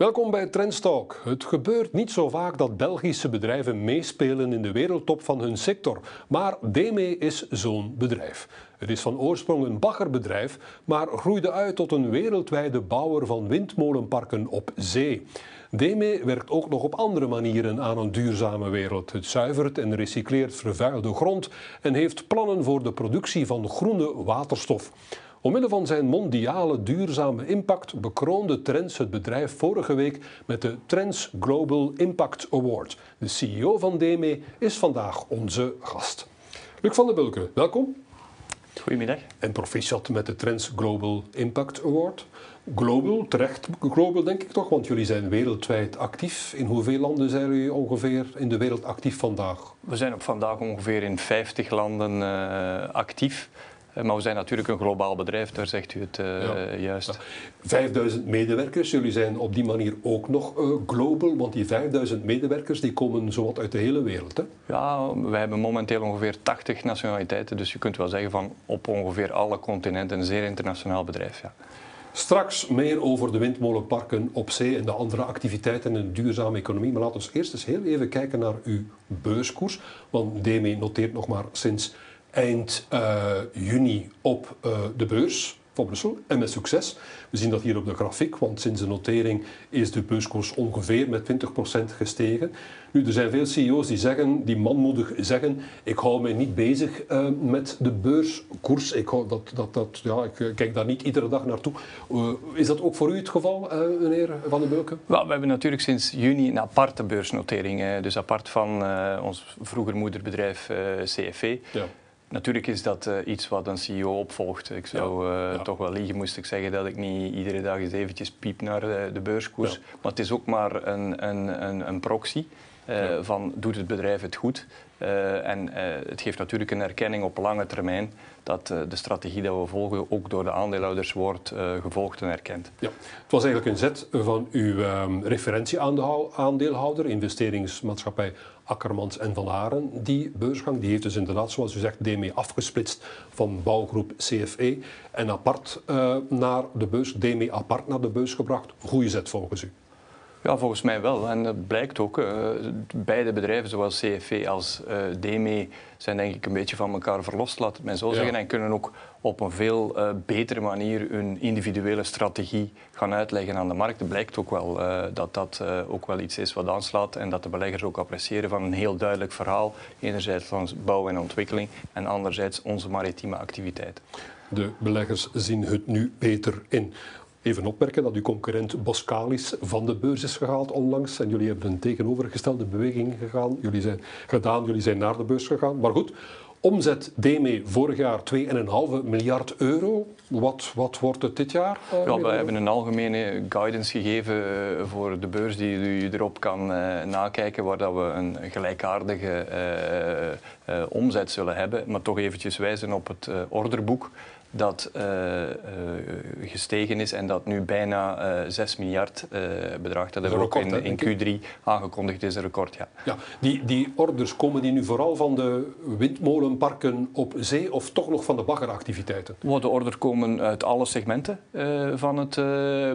Welkom bij Trendstalk. Het gebeurt niet zo vaak dat Belgische bedrijven meespelen in de wereldtop van hun sector, maar DME is zo'n bedrijf. Het is van oorsprong een baggerbedrijf, maar groeide uit tot een wereldwijde bouwer van windmolenparken op zee. DME werkt ook nog op andere manieren aan een duurzame wereld. Het zuivert en recycleert vervuilde grond en heeft plannen voor de productie van groene waterstof. Omwille van zijn mondiale duurzame impact bekroonde Trends het bedrijf vorige week met de Trends Global Impact Award. De CEO van DME is vandaag onze gast. Luc van der Bulke, welkom. Goedemiddag. En proficiat met de Trends Global Impact Award. Global, terecht global denk ik toch, want jullie zijn wereldwijd actief. In hoeveel landen zijn jullie ongeveer in de wereld actief vandaag? We zijn op vandaag ongeveer in 50 landen uh, actief. Eh, maar we zijn natuurlijk een globaal bedrijf, daar zegt u het uh, juist. 5000 medewerkers, jullie zijn op die manier ook nog uh, global, want die 5000 medewerkers die komen zowat uit de hele wereld. Hè? Ja, we hebben momenteel ongeveer 80 nationaliteiten, dus je kunt wel zeggen van op ongeveer alle continenten een zeer internationaal bedrijf. Ja. Straks meer over de windmolenparken op zee en de andere activiteiten in de duurzame economie. Maar laten we eerst eens heel even kijken naar uw beurskoers. Want DME noteert nog maar sinds eind uh, juni op uh, de beurs van Brussel en met succes. We zien dat hier op de grafiek, want sinds de notering is de beurskoers ongeveer met 20% gestegen. Nu, er zijn veel CEO's die zeggen, die manmoedig zeggen, ik hou mij niet bezig uh, met de beurskoers. Ik, hou dat, dat, dat, ja, ik kijk daar niet iedere dag naartoe. Uh, is dat ook voor u het geval, uh, meneer Van den Beuken? Well, we hebben natuurlijk sinds juni een aparte beursnotering. Dus apart van ons vroeger moederbedrijf CFE. Ja. Natuurlijk is dat uh, iets wat een CEO opvolgt. Ik zou uh, ja. toch wel liegen, moest ik zeggen, dat ik niet iedere dag eens eventjes piep naar de, de beurskoers. Ja. Maar het is ook maar een, een, een, een proxy uh, van doet het bedrijf het goed. en het geeft natuurlijk een erkenning op lange termijn dat de strategie die we volgen ook door de aandeelhouders wordt gevolgd en erkend. Ja. Het was eigenlijk een zet van uw um, referentieaandeelhouder, investeringsmaatschappij Akkermans en Van Haren, die beursgang. Die heeft dus inderdaad, zoals u zegt, DME afgesplitst van bouwgroep CFE en apart uh, naar de beurs, DME apart naar de beurs gebracht. Goeie zet volgens u. Ja, volgens mij wel. En dat blijkt ook. Uh, beide bedrijven, zowel CFV als uh, DME, zijn denk ik een beetje van elkaar verlost, laat het mij zo ja. zeggen. En kunnen ook op een veel uh, betere manier hun individuele strategie gaan uitleggen aan de markt. Het blijkt ook wel dat dat ook wel iets is wat aanslaat en dat de beleggers ook appreciëren van een heel duidelijk verhaal. Enerzijds van bouw en ontwikkeling en anderzijds onze maritieme activiteit. De beleggers zien het nu beter in. Even opmerken dat uw concurrent Boskalis van de beurs is gehaald onlangs. En jullie hebben een tegenovergestelde beweging gegaan. Jullie zijn, gedaan. Jullie zijn naar de beurs gegaan. Maar goed, omzet DME vorig jaar 2,5 miljard euro. Wat, wat wordt het dit jaar? Uh, ja, we hebben een algemene guidance gegeven uh, voor de beurs die u erop kan uh, nakijken, waar dat we een gelijkaardige omzet zullen hebben. Maar toch eventjes wijzen op het orderboek dat uh, uh, gestegen is en dat nu bijna uh, 6 miljard bedraagt. Dat hebben we ook in, in, Q3 aangekondigd, is een record. Ja. Ja, die, die orders komen die nu vooral van de windmolenparken op zee of toch nog van de baggeractiviteiten? De orders komen uit alle segmenten van het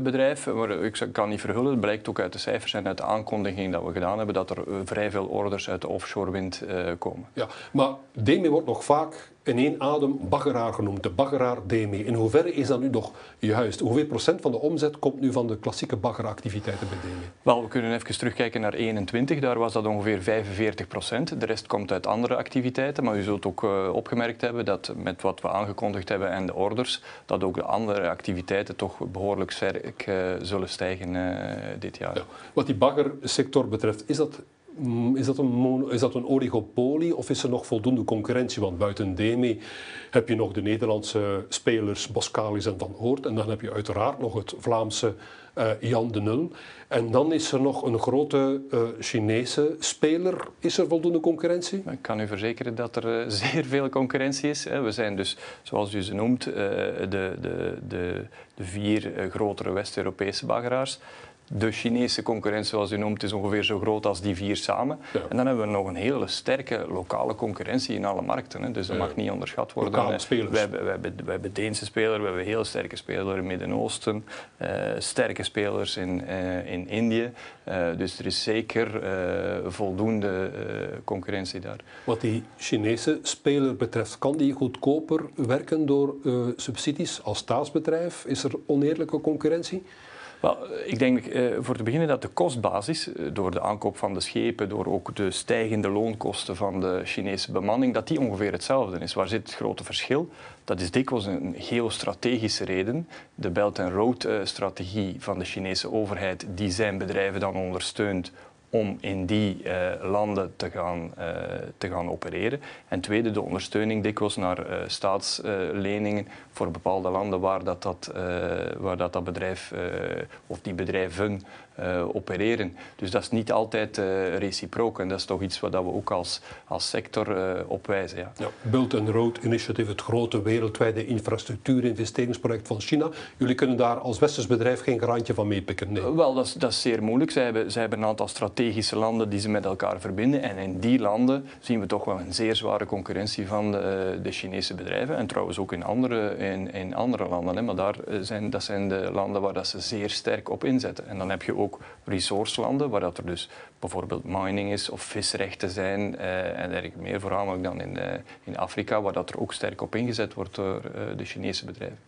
bedrijf. Maar ik kan niet verhullen, het blijkt ook uit de cijfers en uit de aankondiging dat we gedaan hebben dat er vrij veel orders uit de offshore wind komen. Ja, maar DEME wordt nog vaak in één adem baggeraar genoemd, de baggeraar DME. In hoeverre is dat nu nog juist? Hoeveel procent van de omzet komt nu van de klassieke baggeractiviteiten bij DME? Wel, we kunnen even terugkijken naar 21, daar was dat ongeveer 45 procent. De rest komt uit andere activiteiten, maar u zult ook uh, opgemerkt hebben dat met wat we aangekondigd hebben en de orders, dat ook de andere activiteiten toch behoorlijk sterk uh, zullen stijgen uh, dit jaar. Ja. Wat die baggersector betreft, is dat is dat, een, is dat een oligopolie of is er nog voldoende concurrentie? Want buiten DME heb je nog de Nederlandse spelers Boskalis en Van Oort. En dan heb je uiteraard nog het Vlaamse uh, Jan de Nul. En dan is er nog een grote uh, Chinese speler. Is er voldoende concurrentie? Ik kan u verzekeren dat er uh, zeer veel concurrentie is. We zijn dus, zoals u ze noemt, de, de, de, de vier grotere West-Europese baggeraars. De Chinese concurrentie, zoals u noemt, is ongeveer zo groot als die vier samen. En dan hebben we nog een hele sterke lokale concurrentie in alle markten. Hè. Dus dat mag niet onderschat worden. Lokale spelers. We hebben, we, hebben, we hebben Deense spelers, we hebben heel sterke spelers in het Midden-Oosten, uh, sterke spelers in, uh, in Indië. Uh, dus er is zeker voldoende concurrentie daar. Wat die Chinese speler betreft, kan die goedkoper werken door subsidies als staatsbedrijf? Is er oneerlijke concurrentie? Wel, ik denk uh, voor te beginnen dat de kostbasis, uh, door de aankoop van de schepen, door ook de stijgende loonkosten van de Chinese bemanning, dat die ongeveer hetzelfde is. Waar zit het grote verschil? Dat is dikwijls een geostrategische reden. De Belt and Road-strategie eh, van de Chinese overheid, die zijn bedrijven dan ondersteunt om in die uh, landen te gaan, uh, te gaan opereren. En tweede, de ondersteuning dikwijls naar uh, staatsleningen voor bepaalde landen waar dat, dat, waar dat, dat bedrijf of die bedrijven opereren. Dus dat is niet altijd reciprook en dat is toch iets wat we ook als, als sector opwijzen. Ja. Ja, Belt and Road Initiative, het grote wereldwijde infrastructuurinvesteringsproject van China. Jullie kunnen daar als westers bedrijf geen garantje van meepikken? Nee. Wel, dat is, dat is zeer moeilijk. Zij hebben, zij hebben een aantal strategische landen die ze met elkaar verbinden. En in die landen zien we toch wel een zeer zware concurrentie van de, de Chinese bedrijven. En trouwens ook in andere, in, in andere landen. Hè. Maar daar zijn, dat zijn de landen waar dat ze zeer sterk op inzetten. En dan heb je ook resourcelanden, waar dat er dus bijvoorbeeld mining is of visrechten zijn uh, en dergelijke meer. Voornamelijk dan in, uh, in Afrika, waar dat er ook sterk op ingezet wordt door uh, de Chinese bedrijven.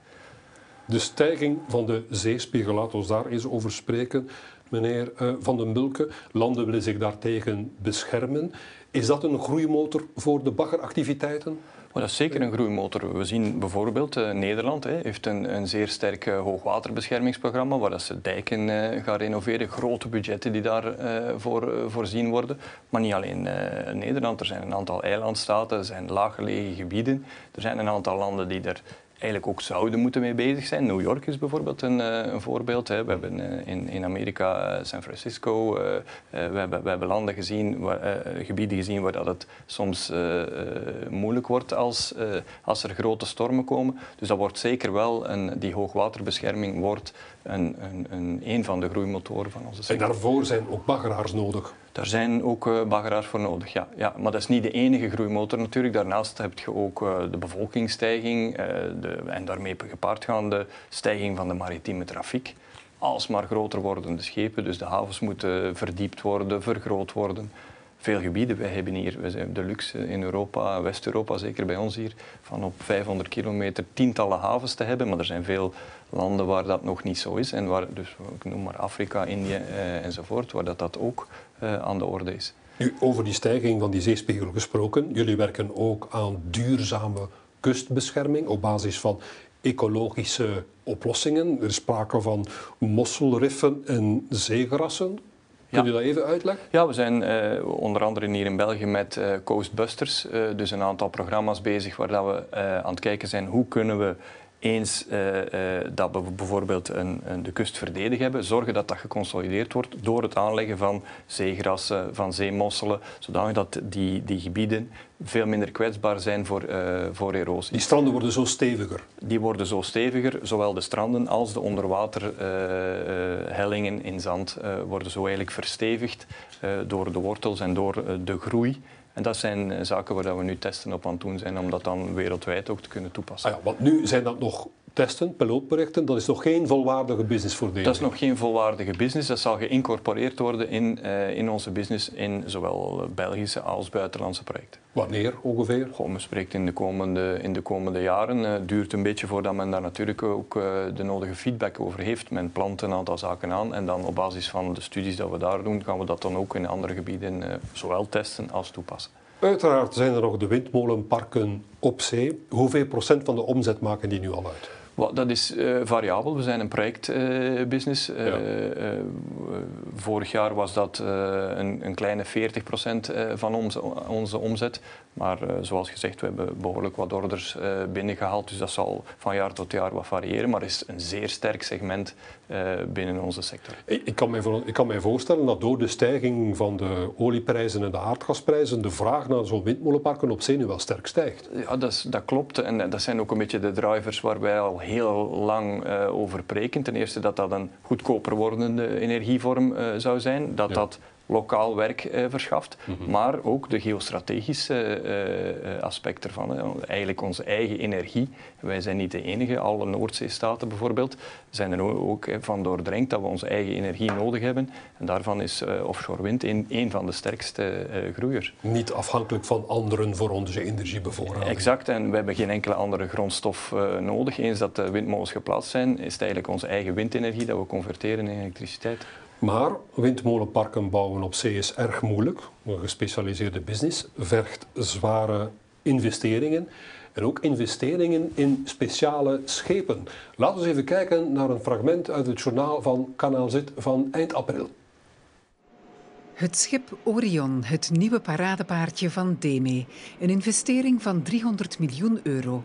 De stijging van de zeespiegel, laten we daar eens over spreken meneer Van den Bulke. Landen willen zich daartegen beschermen. Is dat een groeimotor voor de baggeractiviteiten? Maar dat is zeker een groeimotor. We zien bijvoorbeeld uh, Nederland hè, heeft een, een zeer sterk uh, hoogwaterbeschermingsprogramma waar dat ze dijken uh, gaan renoveren. Grote budgetten die daarvoor voorzien worden. Maar niet alleen Nederland. Er zijn een aantal eilandstaten, er zijn laaggelegen gebieden. Er zijn een aantal landen die er eigenlijk ook zouden moeten mee bezig zijn. New York is bijvoorbeeld een, eh, een voorbeeld. Hè. We hebben eh, in, in Amerika uh, San Francisco, we, hebben, we hebben landen gezien, waar, gebieden gezien waar dat het soms moeilijk wordt als, als er grote stormen komen. Dus dat wordt zeker wel, een, die hoogwaterbescherming wordt een, een, een, een van de groeimotoren van onze sector. En daarvoor zijn ook baggeraars nodig? Daar zijn ook uh, baggeraars voor nodig, ja. ja. Maar dat is niet de enige groeimotor natuurlijk. Daarnaast heb je ook uh, de bevolkingsstijging uh, de, en daarmee gepaardgaande stijging van de maritieme trafiek. Alsmaar groter wordende schepen, dus de havens moeten verdiept worden, vergroot worden veel gebieden. Wij hebben hier, we zijn de luxe in Europa, West-Europa, zeker bij ons hier, van op 500 kilometer tientallen havens te hebben. Maar er zijn veel landen waar dat nog niet zo is. En waar, dus ik noem maar Afrika, Indië eh, enzovoort, waar dat, dat ook eh, aan de orde is. Nu, over die stijging van die zeespiegel gesproken. Jullie werken ook aan duurzame kustbescherming op basis van ecologische oplossingen. Er is sprake van mosselriffen en zeegrassen. Kun je dat even uitleggen? Ja, we zijn uh, onder andere hier in België met uh, Coastbusters, dus een aantal programma's bezig waar dat we aan het kijken zijn hoe kunnen we eens dat we bijvoorbeeld een, een, de kust verdedigd hebben, zorgen dat dat geconsolideerd wordt door het aanleggen van zeegrassen, van zeemosselen, zodat dat die, die gebieden veel minder kwetsbaar zijn voor, uh, voor erosie. Die stranden worden zo steviger? Die worden zo steviger, zowel de stranden als de onderwaterhellingen in zand worden zo eigenlijk verstevigd door de wortels en door de groei. En dat zijn zaken waar we nu testen op aan het doen zijn om dat dan wereldwijd ook te kunnen toepassen. Ah ja, want nu zijn dat nog testen, pilootprojecten, dat is nog geen volwaardige business voor? Dat is nog geen volwaardige business. Dat zal geïncorporeerd worden in, uh, in onze business in zowel Belgische als buitenlandse projecten. Wanneer ongeveer? Goh, men spreekt in de komende, in de komende jaren. Het uh, duurt een beetje voordat men daar natuurlijk ook uh, de nodige feedback over heeft. Men plant een aantal zaken aan en dan op basis van de studies dat we daar doen, gaan we dat dan ook in andere gebieden zowel testen als toepassen. Uiteraard zijn er nog de windmolenparken op zee. Hoeveel procent van de omzet maken die nu al uit? Dat is uh, variabel. We zijn een projectbusiness. Uh, ja. uh, vorig jaar was dat een, een, kleine 40% van onze, onze omzet. Maar zoals gezegd, we hebben behoorlijk wat orders binnengehaald. Dus dat zal van jaar tot jaar wat variëren. Maar is een zeer sterk segment binnen onze sector. Ik kan, mij voor, ik kan mij voorstellen dat door de stijging van de olieprijzen en de aardgasprijzen de vraag naar zo'n windmolenparken op zee nu wel sterk stijgt. Ja, dat, is, dat klopt. En dat zijn ook een beetje de drivers waar wij al heel lang uh, over preken. Ten eerste dat dat een goedkoper wordende energievorm uh, zou zijn. Dat dat lokaal werk eh, verschaft, mhm. maar ook de geostrategische eh, eh, aspect ervan. Hè. Eigenlijk onze eigen energie. Wij zijn niet de enige, alle Noordzeestaten bijvoorbeeld zijn er ook van doordrenkt dat we onze eigen energie nodig hebben. En daarvan is offshore wind een, een van de sterkste groeiers. Niet afhankelijk van anderen voor onze energiebevoorrading. Exact, en we hebben geen enkele andere grondstof nodig. Eens dat de windmolens geplaatst zijn, is het eigenlijk onze eigen windenergie dat we converteren in elektriciteit. Maar windmolenparken bouwen op zee is erg moeilijk. Een gespecialiseerde business vergt zware investeringen. En ook investeringen in speciale schepen. Laten we even kijken naar een fragment uit het journaal van Kanaal Z van eind april. Het schip Orion, het nieuwe paradepaardje van DEME. Een investering van 300 miljoen euro.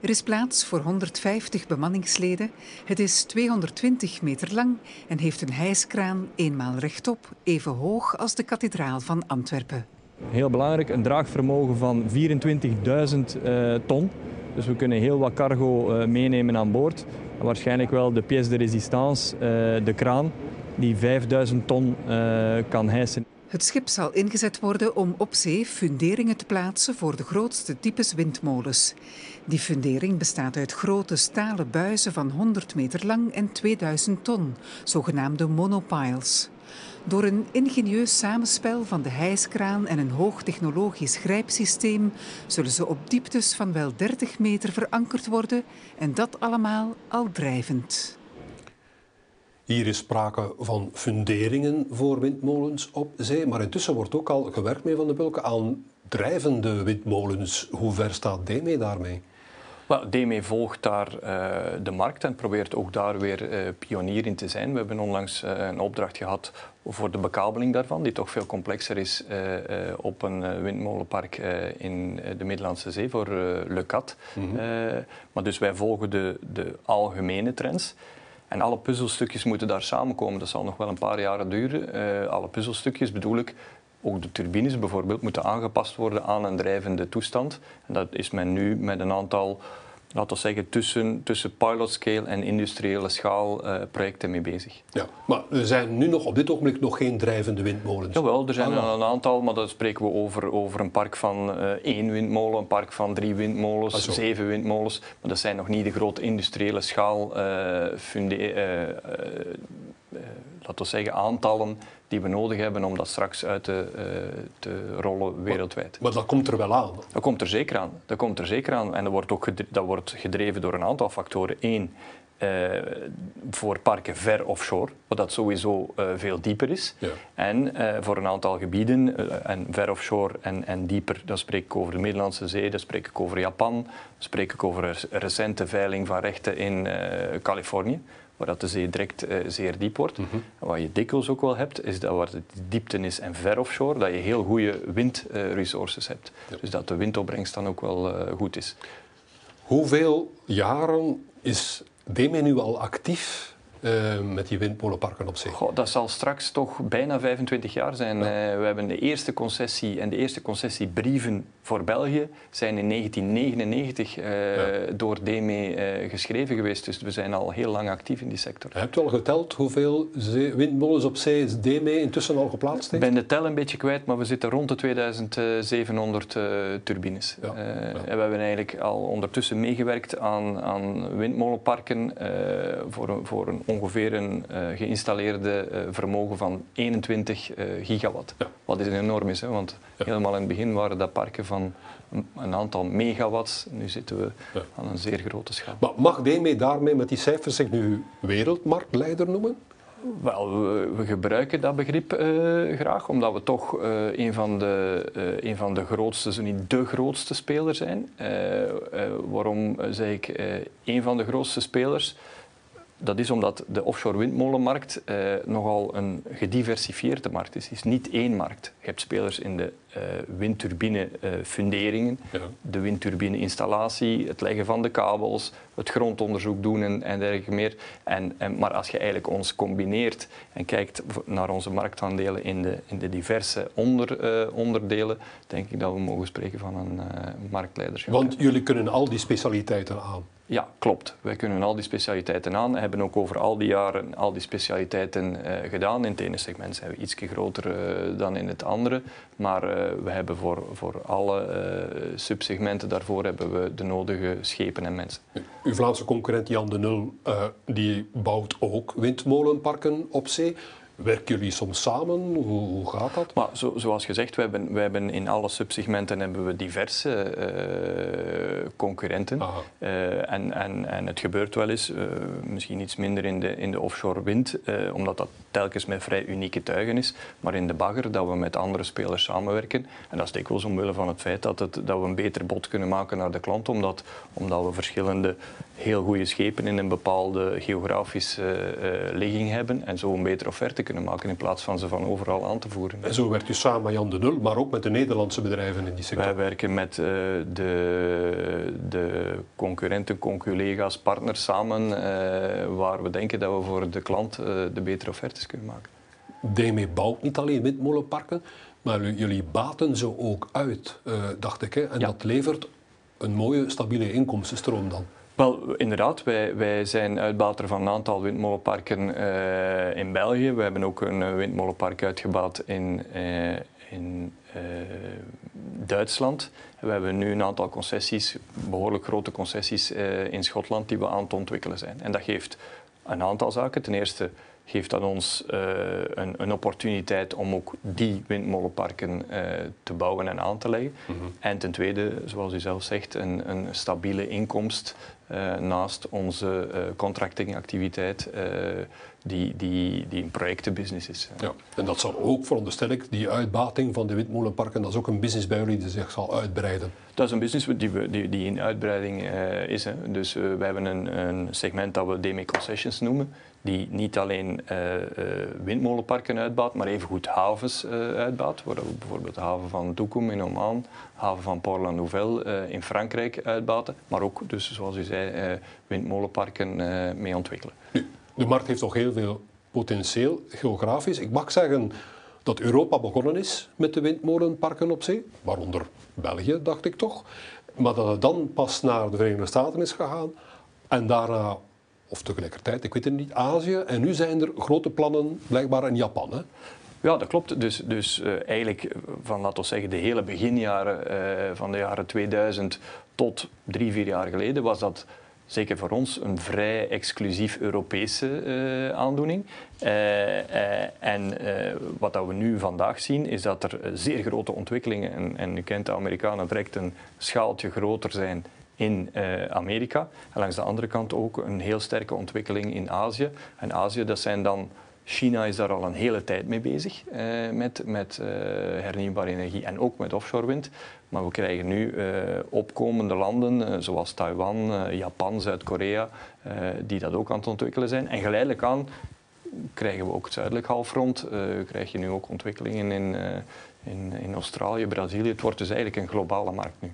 Er is plaats voor 150 bemanningsleden. Het is 220 meter lang en heeft een hijskraan eenmaal rechtop, even hoog als de kathedraal van Antwerpen. Heel belangrijk, een draagvermogen van 24.000 uh, ton. Dus we kunnen heel wat cargo uh, meenemen aan boord. Waarschijnlijk wel de pièce de résistance, uh, de kraan, die 5000 ton kan hijsen. Het schip zal ingezet worden om op zee funderingen te plaatsen voor de grootste types windmolens. Die fundering bestaat uit grote stalen buizen van 100 meter lang en 2000 ton, zogenaamde monopiles. Door een ingenieus samenspel van de hijskraan en een hoogtechnologisch grijpsysteem zullen ze op dieptes van wel 30 meter verankerd worden en dat allemaal al drijvend. Hier is sprake van funderingen voor windmolens op zee, maar intussen wordt ook al gewerkt mee van de Bulken aan drijvende windmolens. Hoe ver staat DME daarmee? Well, DME volgt daar uh, de markt en probeert ook daar weer uh, pionier in te zijn. We hebben onlangs uh, een opdracht gehad voor de bekabeling daarvan, die toch veel complexer is op een windmolenpark in de Middellandse Zee voor Le Cat. Mm -hmm. maar dus wij volgen de, de algemene trends. En alle puzzelstukjes moeten daar samenkomen. Dat zal nog wel een paar jaren duren. Uh, alle puzzelstukjes bedoel ik, ook de turbines bijvoorbeeld, moeten aangepast worden aan een drijvende toestand. En dat is men nu met een aantal laten we zeggen, tussen, tussen pilotscale en industriële schaal uh, projecten mee bezig. Ja, maar er zijn nu nog op dit ogenblik nog geen drijvende windmolens? Jawel, er zijn ah, een aantal, maar dan spreken we over, over een park van uh, één windmolen, een park van drie windmolens, ah, zeven windmolens. Maar dat zijn nog niet de grote industriële schaal, uh, funde, laten we zeggen, aantallen die we nodig hebben om dat straks uit te, uh, te rollen wereldwijd. Maar, maar, dat komt er wel aan? Dat komt er zeker aan. Dat komt er zeker aan. En dat wordt ook gedreven, dat wordt gedreven door een aantal factoren. Eén, uh, voor parken ver offshore, wat dat sowieso uh, veel dieper is. Ja. En voor een aantal gebieden, en ver offshore en, en dieper, dan spreek ik over de Middellandse Zee, dan spreek ik over Japan, dan spreek ik over een recente veiling van rechten in Californië waar dat de zee direct uh, zeer diep wordt. Mm -hmm. Wat je dikwijls ook wel hebt, is dat waar de diepte is en ver offshore, dat je heel goede windresources hebt. Ja. Dus dat de windopbrengst dan ook wel uh, goed is. Hoeveel jaren is DEME nu al actief uh, met die windmolenparken op zich? Goh, dat zal straks toch bijna 25 jaar zijn. Ja. Uh, we hebben de eerste concessie en de eerste concessiebrieven voor België zijn in 1999 uh, ja. door DME geschreven geweest. Dus we zijn al heel lang actief in die sector. Hebt u al geteld hoeveel windmolens op zee is DME intussen al geplaatst Ik ben de tel een beetje kwijt, maar we zitten rond de 2700 turbines. Ja. En we hebben eigenlijk al ondertussen meegewerkt aan, aan windmolenparken voor, voor een ongeveer een uh, geïnstalleerde uh, vermogen van 21 uh, eh, gigawatt. Ja. Wat is enorm is, hè? want ja. helemaal in het begin waren dat parken van een, een aantal megawatts. Nu zitten we ja. aan een zeer grote schaal. Maar mag DME daarmee met die cijfers zich nu wereldmarktleider noemen? Wel, we, we, gebruiken dat begrip uh, graag, omdat we toch uh, een, van de, uh, een van de grootste, zo niet de grootste speler zijn. waarom zeg ik een van de grootste spelers? Dat is omdat de offshore windmolenmarkt eh, nogal een gediversifieerde markt is. Het is niet één markt. Je hebt spelers in de windturbine-funderingen, de windturbine-installatie, het leggen van de kabels, het grondonderzoek doen en, en dergelijke meer. En, en, maar als je eigenlijk ons combineert en kijkt naar onze marktaandelen in de, in de diverse onder, onderdelen, denk ik dat we mogen spreken van een marktleiderschap. Want jullie kunnen al die specialiteiten aan. Ja, klopt. Wij kunnen al die specialiteiten aan. We hebben ook over al die jaren al die specialiteiten uh, gedaan. In het ene segment zijn we iets groter uh, dan in het andere. Maar uh, we hebben voor, voor alle subsegmenten daarvoor hebben we de nodige schepen en mensen. Uw Vlaamse concurrent Jan de Nul die bouwt ook windmolenparken op zee. Werken jullie soms samen? Hoe, hoe gaat dat? Maar zo, zoals gezegd, we hebben, hebben in alle subsegmenten hebben we diverse uh, concurrenten. Uh, en, en, en het gebeurt wel eens, uh, misschien iets minder in de, in de offshore wind, omdat dat telkens met vrij unieke tuigen is. Maar in de bagger, dat we met andere spelers samenwerken. En dat is dikwijls omwille van het feit dat, het, dat we een beter bod kunnen maken naar de klant, omdat, omdat we verschillende heel goede schepen in een bepaalde geografische ligging hebben en zo een betere offerte kunnen maken in plaats van ze van overal aan te voeren. En zo werkt u samen met Jan de Nul, maar ook met de Nederlandse bedrijven in die sector? Wij werken met uh, de, de concurrenten, conculega's, partners samen, uh, waar we denken dat we voor de klant uh, de betere offertes kunnen maken. DME bouwt niet alleen windmolenparken, maar jullie baten ze ook uit, dacht ik. Hè? En ja. dat levert een mooie, stabiele inkomstenstroom dan. Wel, inderdaad. Wij, wij zijn uitbater van een aantal windmolenparken uh, in België. We hebben ook een windmolenpark uitgebouwd in, uh, in Duitsland. We hebben nu een aantal concessies, behoorlijk grote concessies in Schotland, die we aan het ontwikkelen zijn. En dat geeft een aantal zaken. Ten eerste geeft dat ons uh, een, een, opportuniteit om ook die windmolenparken uh, te bouwen en aan te leggen. Mm -hmm. En ten tweede, zoals u zelf zegt, een, een stabiele inkomst uh, naast onze contractingactiviteit, die, die, die een projectenbusiness is. Ja, en dat zal ook, veronderstel ik, die uitbating van de windmolenparken, dat is ook een business bij jullie die zich zal uitbreiden. Dat is een business die, die, die in uitbreiding is. Hè. Dus we hebben een, een segment dat we DME Concessions noemen die niet alleen uh, uh, windmolenparken uitbouwt, maar evengoed havens uh, uitbouwt. Waar we bijvoorbeeld de haven van Duqm in Oman, haven van Port-la-Nouvelle in Frankrijk uitbaten, maar ook, dus, zoals u zei, windmolenparken mee ontwikkelen. De markt heeft toch heel veel potentieel geografisch. Ik mag zeggen dat Europa begonnen is met de windmolenparken op zee, waaronder België, dacht ik toch. Maar dat het dan pas naar de Verenigde Staten is gegaan en daarna of tegelijkertijd, ik weet het niet, Azië. En nu zijn er grote plannen blijkbaar in Japan. Hè? Ja, dat klopt. Dus, dus uh, eigenlijk van, laten we zeggen, de hele beginjaren uh, van de jaren 2000 tot drie, vier jaar geleden was dat zeker voor ons een vrij exclusief Europese aandoening. en wat dat we nu vandaag zien, is dat er zeer grote ontwikkelingen, en, en u kent de Amerikanen direct een schaaltje groter zijn in uh, Amerika. En langs de andere kant ook een heel sterke ontwikkeling in Azië. En Azië, dat zijn dan... China is daar al een hele tijd mee bezig uh, met, met uh, hernieuwbare energie en ook met offshore wind. Maar we krijgen nu opkomende landen zoals Taiwan, Japan, Zuid-Korea, die dat ook aan het ontwikkelen zijn. En geleidelijk aan krijgen we ook het zuidelijk halfrond. krijg je nu ook ontwikkelingen in, in, in Australië, Brazilië. Het wordt dus eigenlijk een globale markt nu.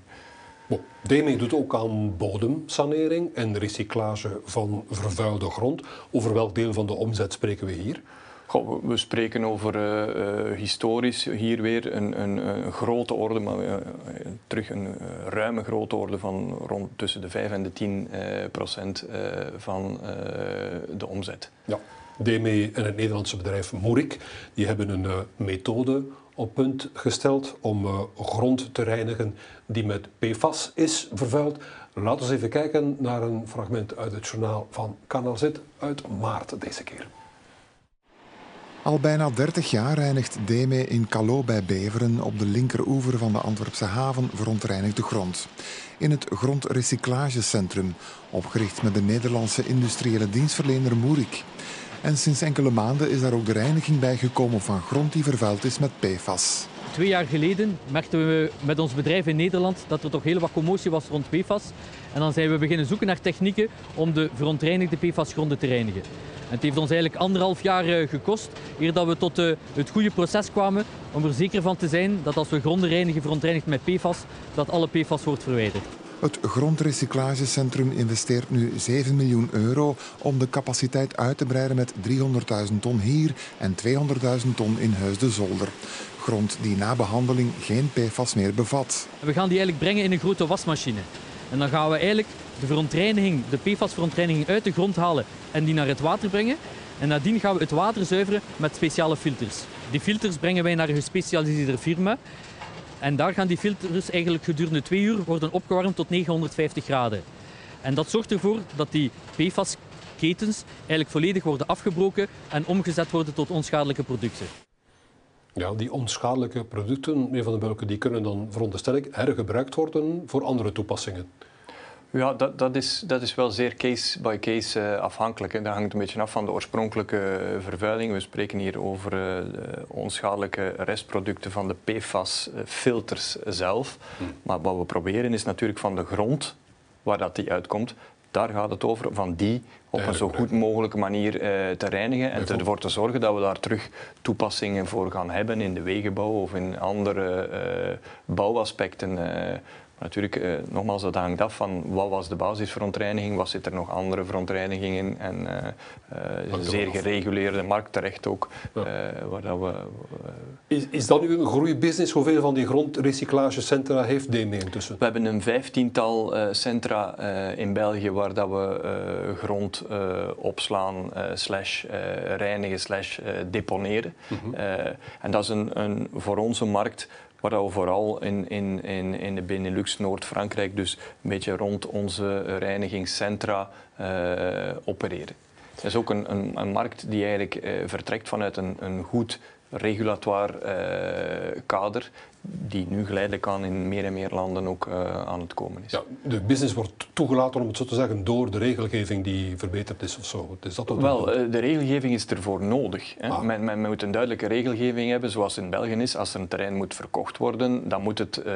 DME doet ook aan bodemsanering en recyclage van vervuilde grond. Over welk deel van de omzet spreken we hier? Goh, we spreken over uh, historisch hier weer een, een, een grote orde, maar uh, terug een ruime grote orde van rond tussen de 5 en de 10 procent van de omzet. Ja. DME en het Nederlandse bedrijf Moerik die hebben een methode op punt gesteld om uh, grond te reinigen die met PFAS is vervuild. Laten we even kijken naar een fragment uit het journaal van Kanaal Z uit maart deze keer. Al bijna 30 jaar reinigt DEME in Calo bij Beveren op de linkeroever van de Antwerpse haven verontreinigde grond. In het grondrecyclagecentrum, opgericht met de Nederlandse industriële dienstverlener Moerik. En sinds enkele maanden is daar ook de reiniging bij gekomen van grond die vervuild is met PFAS. twee jaar geleden merkten we met ons bedrijf in Nederland dat er toch heel wat commotie was rond PFAS. En dan zijn we beginnen zoeken naar technieken om de verontreinigde PFAS-gronden te reinigen. En het heeft ons eigenlijk anderhalf jaar eh, gekost eer dat we tot eh, het goede proces kwamen om er zeker van te zijn dat als we gronden reinigen verontreinigd met PFAS, dat alle PFAS wordt verwijderd. Het grondrecyclagecentrum investeert nu 7 miljoen euro om de capaciteit uit te breiden met 300.000 ton hier en 200.000 ton in Huis de Zolder. Grond die na behandeling geen PFAS meer bevat. We gaan die eigenlijk brengen in een grote wasmachine. En dan gaan we eigenlijk de verontreiniging, de PFAS-verontreiniging uit de grond halen en die naar het water brengen. En nadien gaan we het water zuiveren met speciale filters. Die filters brengen wij naar een gespecialiseerde firma. En daar gaan die filters eigenlijk gedurende twee uur worden opgewarmd tot 950 graden. En dat zorgt ervoor dat die PFAS-ketens eigenlijk volledig worden afgebroken en omgezet worden tot onschadelijke producten. Ja, die onschadelijke producten, meneer Van den Bulke, die kunnen dan veronderstel ik hergebruikt worden voor andere toepassingen. Ja, dat, dat, is, dat is wel zeer case by case uh, afhankelijk. Dat hangt een beetje af van de oorspronkelijke vervuiling. We spreken hier over uh, onschadelijke restproducten van de PFAS-filters zelf. Hm. Maar wat we proberen is natuurlijk van de grond waar dat die uitkomt, daar gaat het over, van die op een zo goed mogelijke manier uh, te reinigen en ervoor te zorgen dat we daar terug toepassingen voor gaan hebben in de wegenbouw of in andere uh, bouwaspecten. Uh, Natuurlijk, eh, nogmaals, dat hangt af van wat was de basisverontreiniging, wat zit er nog andere verontreinigingen en uh, uh, een zeer gereguleerde markt terecht ook. Ja. waar dat we, is, is dat nu een groeibusiness? Hoeveel van die grondrecyclagecentra heeft DME intussen? We hebben een vijftiental centra in België waar dat we grond opslaan, slash reinigen, slash deponeren. Mm -hmm. en dat is een, een, voor onze markt waar we vooral in, in, in, in de Benelux, Noord-Frankrijk, dus een beetje rond onze reinigingscentra uh, opereren. Dat is ook een, een, een markt die eigenlijk uh, vertrekt vanuit een, een goed regulatoire uh, kader die nu geleidelijk aan in meer en meer landen ook uh, aan het komen is. Ja, de business wordt toegelaten, om het zo te zeggen, door de regelgeving die verbeterd is of zo. Is dat Wel, uh, de regelgeving is ervoor nodig. Hè. Ah. Men, men, moet een duidelijke regelgeving hebben, zoals in België is. Als er een terrein moet verkocht worden, dan moet het uh,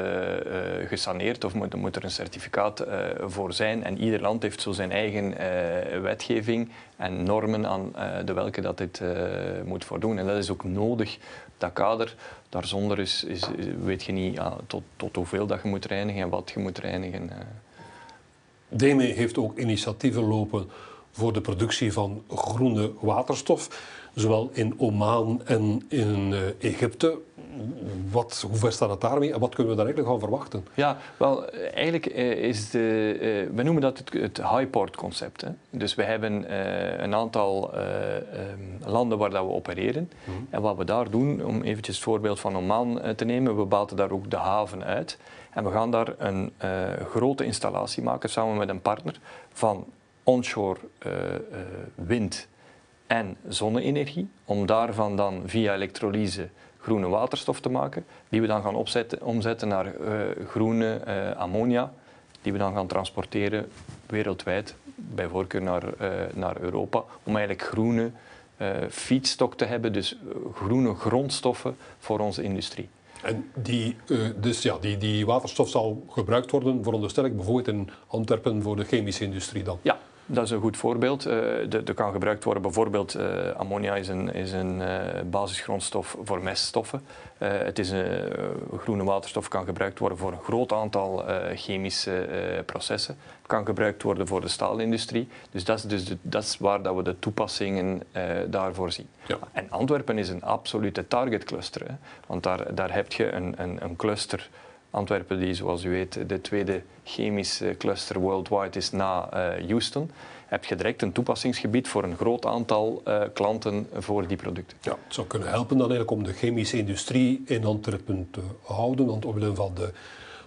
gesaneerd of moet, moet, er een certificaat voor zijn. En ieder land heeft zo zijn eigen wetgeving en normen aan de welke dat dit moet voldoen. En dat is ook nodig dat kader, daarzonder is, is, weet je niet tot, tot hoeveel dat je moet reinigen en wat je moet reinigen. Eh. DME heeft ook initiatieven lopen voor de productie van groene waterstof, zowel in Oman en in uh, Egypte wat, hoe ver staat het daarmee en wat kunnen we daar eigenlijk van verwachten? Ja, wel, eigenlijk eh, is de, uh, we noemen dat het, het high-port concept. Hè. Dus we hebben een aantal um, landen waar dat we opereren. Mhm. En wat we daar doen, om eventjes het voorbeeld van Oman te nemen, we baten daar ook de haven uit. En we gaan daar een grote installatie maken samen met een partner van onshore wind en zonne-energie. Om daarvan dan via elektrolyse groene waterstof te maken, die we dan gaan opzetten, omzetten naar uh, groene uh, ammonia, die we dan gaan transporteren wereldwijd, bij voorkeur naar, uh, naar Europa, om eigenlijk groene feedstock te hebben, dus groene grondstoffen voor onze industrie. En die, dus ja, die, die waterstof zal gebruikt worden, veronderstel ik, bijvoorbeeld in Antwerpen voor de chemische industrie dan? Ja, dat is een goed voorbeeld. Er kan gebruikt worden, bijvoorbeeld uh, ammonia is een, is een uh, basisgrondstof voor meststoffen. het is een groene waterstof kan gebruikt worden voor een groot aantal chemische processen. Het kan gebruikt worden voor de staalindustrie. Dus dat is, dus de, dat is waar dat we de toepassingen daarvoor zien. Ja. En Antwerpen is een absolute target cluster. Hè? Want daar, daar heb je een, een, een cluster Antwerpen, die zoals u weet de tweede chemische cluster worldwide is na uh, Houston, heb je direct een toepassingsgebied voor een groot aantal uh, klanten voor die producten. Ja, het zou kunnen helpen dan eigenlijk om de chemische industrie in Antwerpen te houden, want omwille van de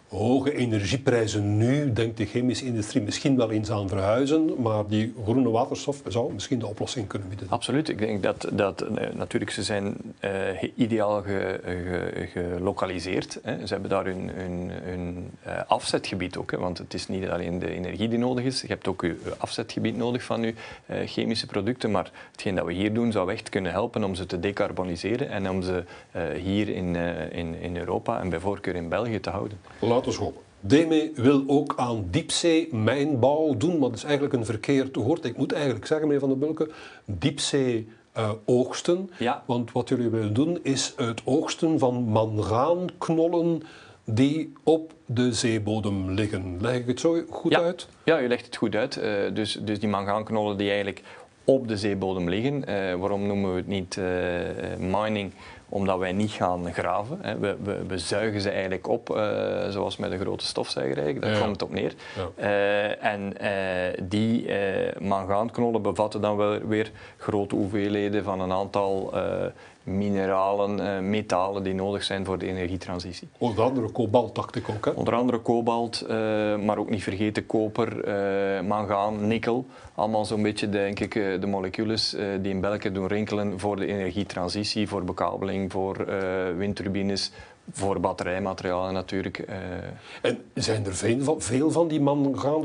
hoge energieprijzen nu denkt de chemische industrie misschien wel eens aan verhuizen, maar die groene waterstof zou misschien de oplossing kunnen bieden. Absoluut. Ik denk dat, dat eh, natuurlijk ze zijn uh, ideaal ge, ge, gelokaliseerd. Hè. Ze hebben daar hun, hun, hun uh, afzetgebied ook, hè, want het is niet alleen de energie die nodig is. Je hebt ook je afzetgebied nodig van je chemische producten, maar hetgeen dat we hier doen zou echt kunnen helpen om ze te decarboniseren en om ze hier in, in, in Europa en bij voorkeur in België te houden laten wil ook aan diepzee-mijnbouw doen, maar dat is eigenlijk een verkeerd woord. Ik moet eigenlijk zeggen, meneer Van der Bulke, diepzee uh, oogsten. Ja. Want wat jullie willen doen is het oogsten van mangaanknollen die op de zeebodem liggen. Leg ik het zo goed uit? Ja, je legt het goed uit. Uh, dus, dus die mangaanknollen die eigenlijk op de zeebodem liggen. Uh, waarom noemen we het niet mining? Omdat wij niet gaan graven. Hè. We, we, we, zuigen ze eigenlijk op, uh, zoals met een grote stofzuiger Daar komt het op neer. Ja. Uh, en uh, die mangaanknollen bevatten dan wel weer grote hoeveelheden van een aantal mineralen, metalen die nodig zijn voor de energietransitie. Onder andere kobalt, dacht ik ook. Hè? Onder andere kobalt, maar ook niet vergeten koper, mangaan, nikkel. Allemaal zo'n beetje, denk ik, de molecules die in België doen rinkelen voor de energietransitie, voor bekabeling voor windturbines, voor batterijmaterialen natuurlijk. Uh. En zijn er veel van, veel van die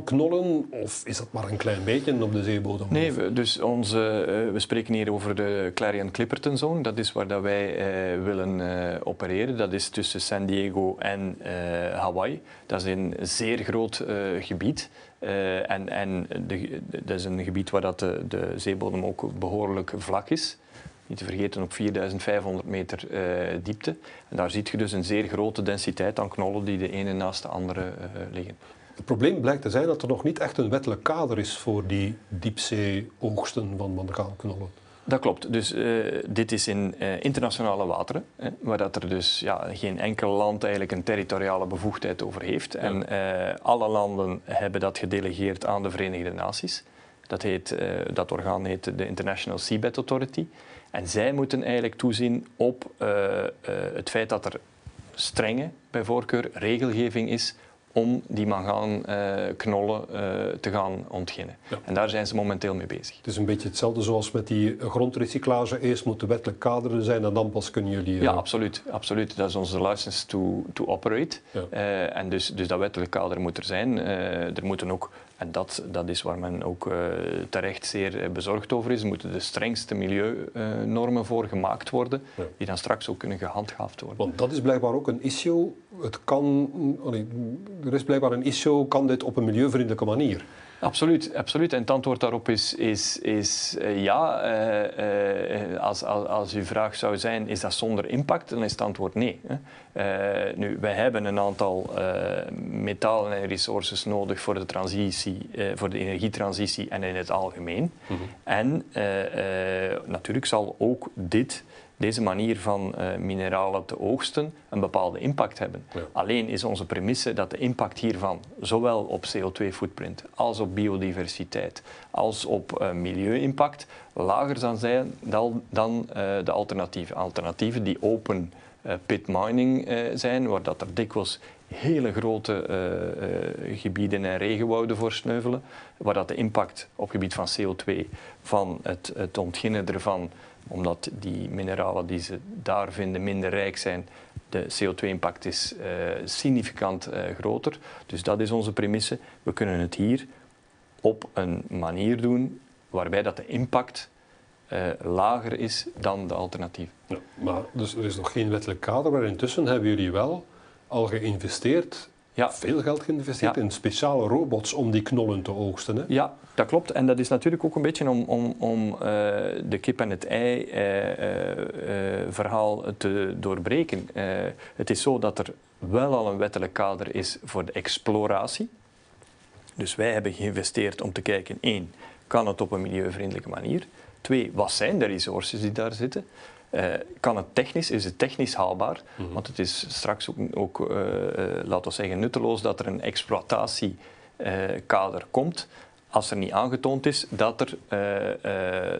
knollen of is dat maar een klein beetje op de zeebodem? Nee, we, dus onze, uh, we spreken hier over de Clarion-Clipperton Zone. Dat is waar dat wij willen opereren. Dat is tussen San Diego en Hawaii. Dat is een zeer groot gebied. en en de, dat is een gebied waar dat de, de zeebodem ook behoorlijk vlak is niet te vergeten op 4500 meter uh, diepte. En daar zie je dus een zeer grote densiteit aan knollen die de ene naast de andere uh, liggen. Het probleem blijkt te zijn dat er nog niet echt een wettelijk kader is voor die diepzee-oogsten van mangaanknollen. Dat klopt. Dus uh, dit is in uh, internationale wateren, hè, waar dat er dus ja, geen enkel land eigenlijk een territoriale bevoegdheid over heeft. Ja. En uh, alle landen hebben dat gedelegeerd aan de Verenigde Naties. Dat, heet, dat orgaan heet de International Seabed Authority. En zij moeten eigenlijk toezien op uh, uh, het feit dat er strenge, bij voorkeur, regelgeving is om die mangaanknollen uh, te gaan ontginnen. Ja. En daar zijn ze momenteel mee bezig. Het is een beetje hetzelfde zoals met die grondrecyclage. Eerst moet de wettelijk kader zijn en dan pas kunnen jullie... Ja, absoluut, absoluut. Dat is onze license to, to operate. Ja. en dus, dus dat wettelijk kader moet er zijn. er moeten ook en dat, dat is waar men ook uh, terecht zeer eh, bezorgd over is. Er moeten de strengste milieunormen voor gemaakt worden, ja. die dan straks ook kunnen gehandhaafd worden. Want dat is blijkbaar ook een issue. Het kan, er is blijkbaar een issue, kan dit op een milieuvriendelijke manier? Absoluut, absoluut. En het antwoord daarop is, is, is uh, ja. Uh, uh, als, als, als uw vraag zou zijn, is dat zonder impact? Dan is het antwoord nee. nu, wij hebben een aantal metalen en resources nodig voor de, transitie, voor de energietransitie en in het algemeen. Mm -hmm. En natuurlijk zal ook dit deze manier van uh, mineralen te oogsten een bepaalde impact hebben. Ja. Alleen is onze premisse dat de impact hiervan zowel op CO2-footprint als op biodiversiteit als op uh, milieu-impact lager zal zijn dan, dan uh, de alternatieven. Alternatieven die open pit mining zijn, waar dat er dikwijls hele grote gebieden en regenwouden voor sneuvelen, waar dat de impact op gebied van CO2 van het, het ontginnen ervan omdat die mineralen die ze daar vinden minder rijk zijn. De CO2-impact is uh, significant uh, groter. Dus dat is onze premisse. We kunnen het hier op een manier doen waarbij dat de impact uh, lager is dan de alternatief. Ja, maar dus er is nog geen wettelijk kader, maar intussen hebben jullie wel al geïnvesteerd ja. veel geld geïnvesteerd in speciale robots om die knollen te oogsten. Hè? Ja, dat klopt. En dat is natuurlijk ook een beetje om, om, om uh, de kip en het ei uh, uh, verhaal te doorbreken. het is zo dat er wel al een wettelijk kader is voor de exploratie. Dus wij hebben geïnvesteerd om te kijken, één, kan het op een milieuvriendelijke manier? Twee, wat zijn de resources die daar zitten? Uh, kan het technisch, is het technisch haalbaar? Mm -hmm. Want het is straks ook, ook uh, uh, laten we zeggen, nutteloos dat er een exploitatiekader komt als er niet aangetoond is dat er,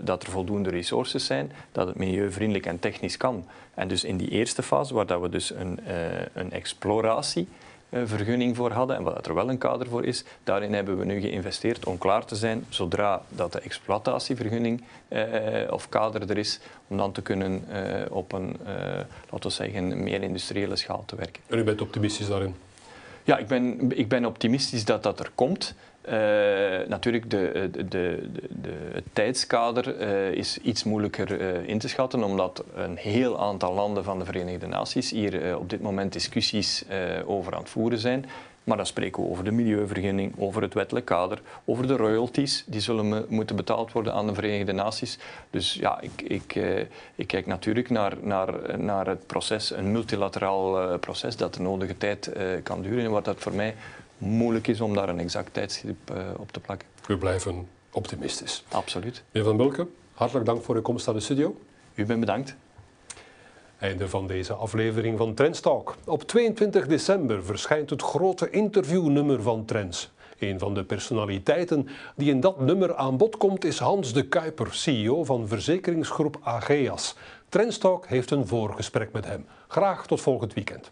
dat er voldoende resources zijn, dat het milieuvriendelijk en technisch kan. En dus in die eerste fase, waar dat we dus een, een exploratie vergunning voor hadden en wat er wel een kader voor is. Daarin hebben we nu geïnvesteerd om klaar te zijn zodra dat de exploitatievergunning of kader er is, om dan te kunnen op een, laten we zeggen, meer industriële schaal te werken. En u bent optimistisch daarin? Ja, ik ben, ik ben optimistisch dat dat er komt. Uh, natuurlijk, de, de, de, het tijdskader uh, is iets moeilijker in te schatten, omdat een heel aantal landen van de Verenigde Naties hier op dit moment discussies over aan het voeren zijn. Maar dan spreken we over de milieuvergunning, over het wettelijk kader, over de royalties. Die zullen moeten betaald worden aan de Verenigde Naties. Dus ja, ik, ik, ik kijk natuurlijk naar, naar, naar het proces, een multilateraal proces dat de nodige tijd kan duren. En wat dat voor mij moeilijk is om daar een exact tijdstip uh, op te plakken. We blijven optimistisch. Absoluut. Meneer Van Bulke, hartelijk dank voor uw komst aan de studio. U bent bedankt. Einde van deze aflevering van Trendstalk. Op 22 december verschijnt het grote interviewnummer van Trends. Een van de personaliteiten die in dat nummer aan bod komt is Hans de Kuiper, CEO van verzekeringsgroep Ageas. Trendstalk heeft een voorgesprek met hem. Graag tot volgend weekend.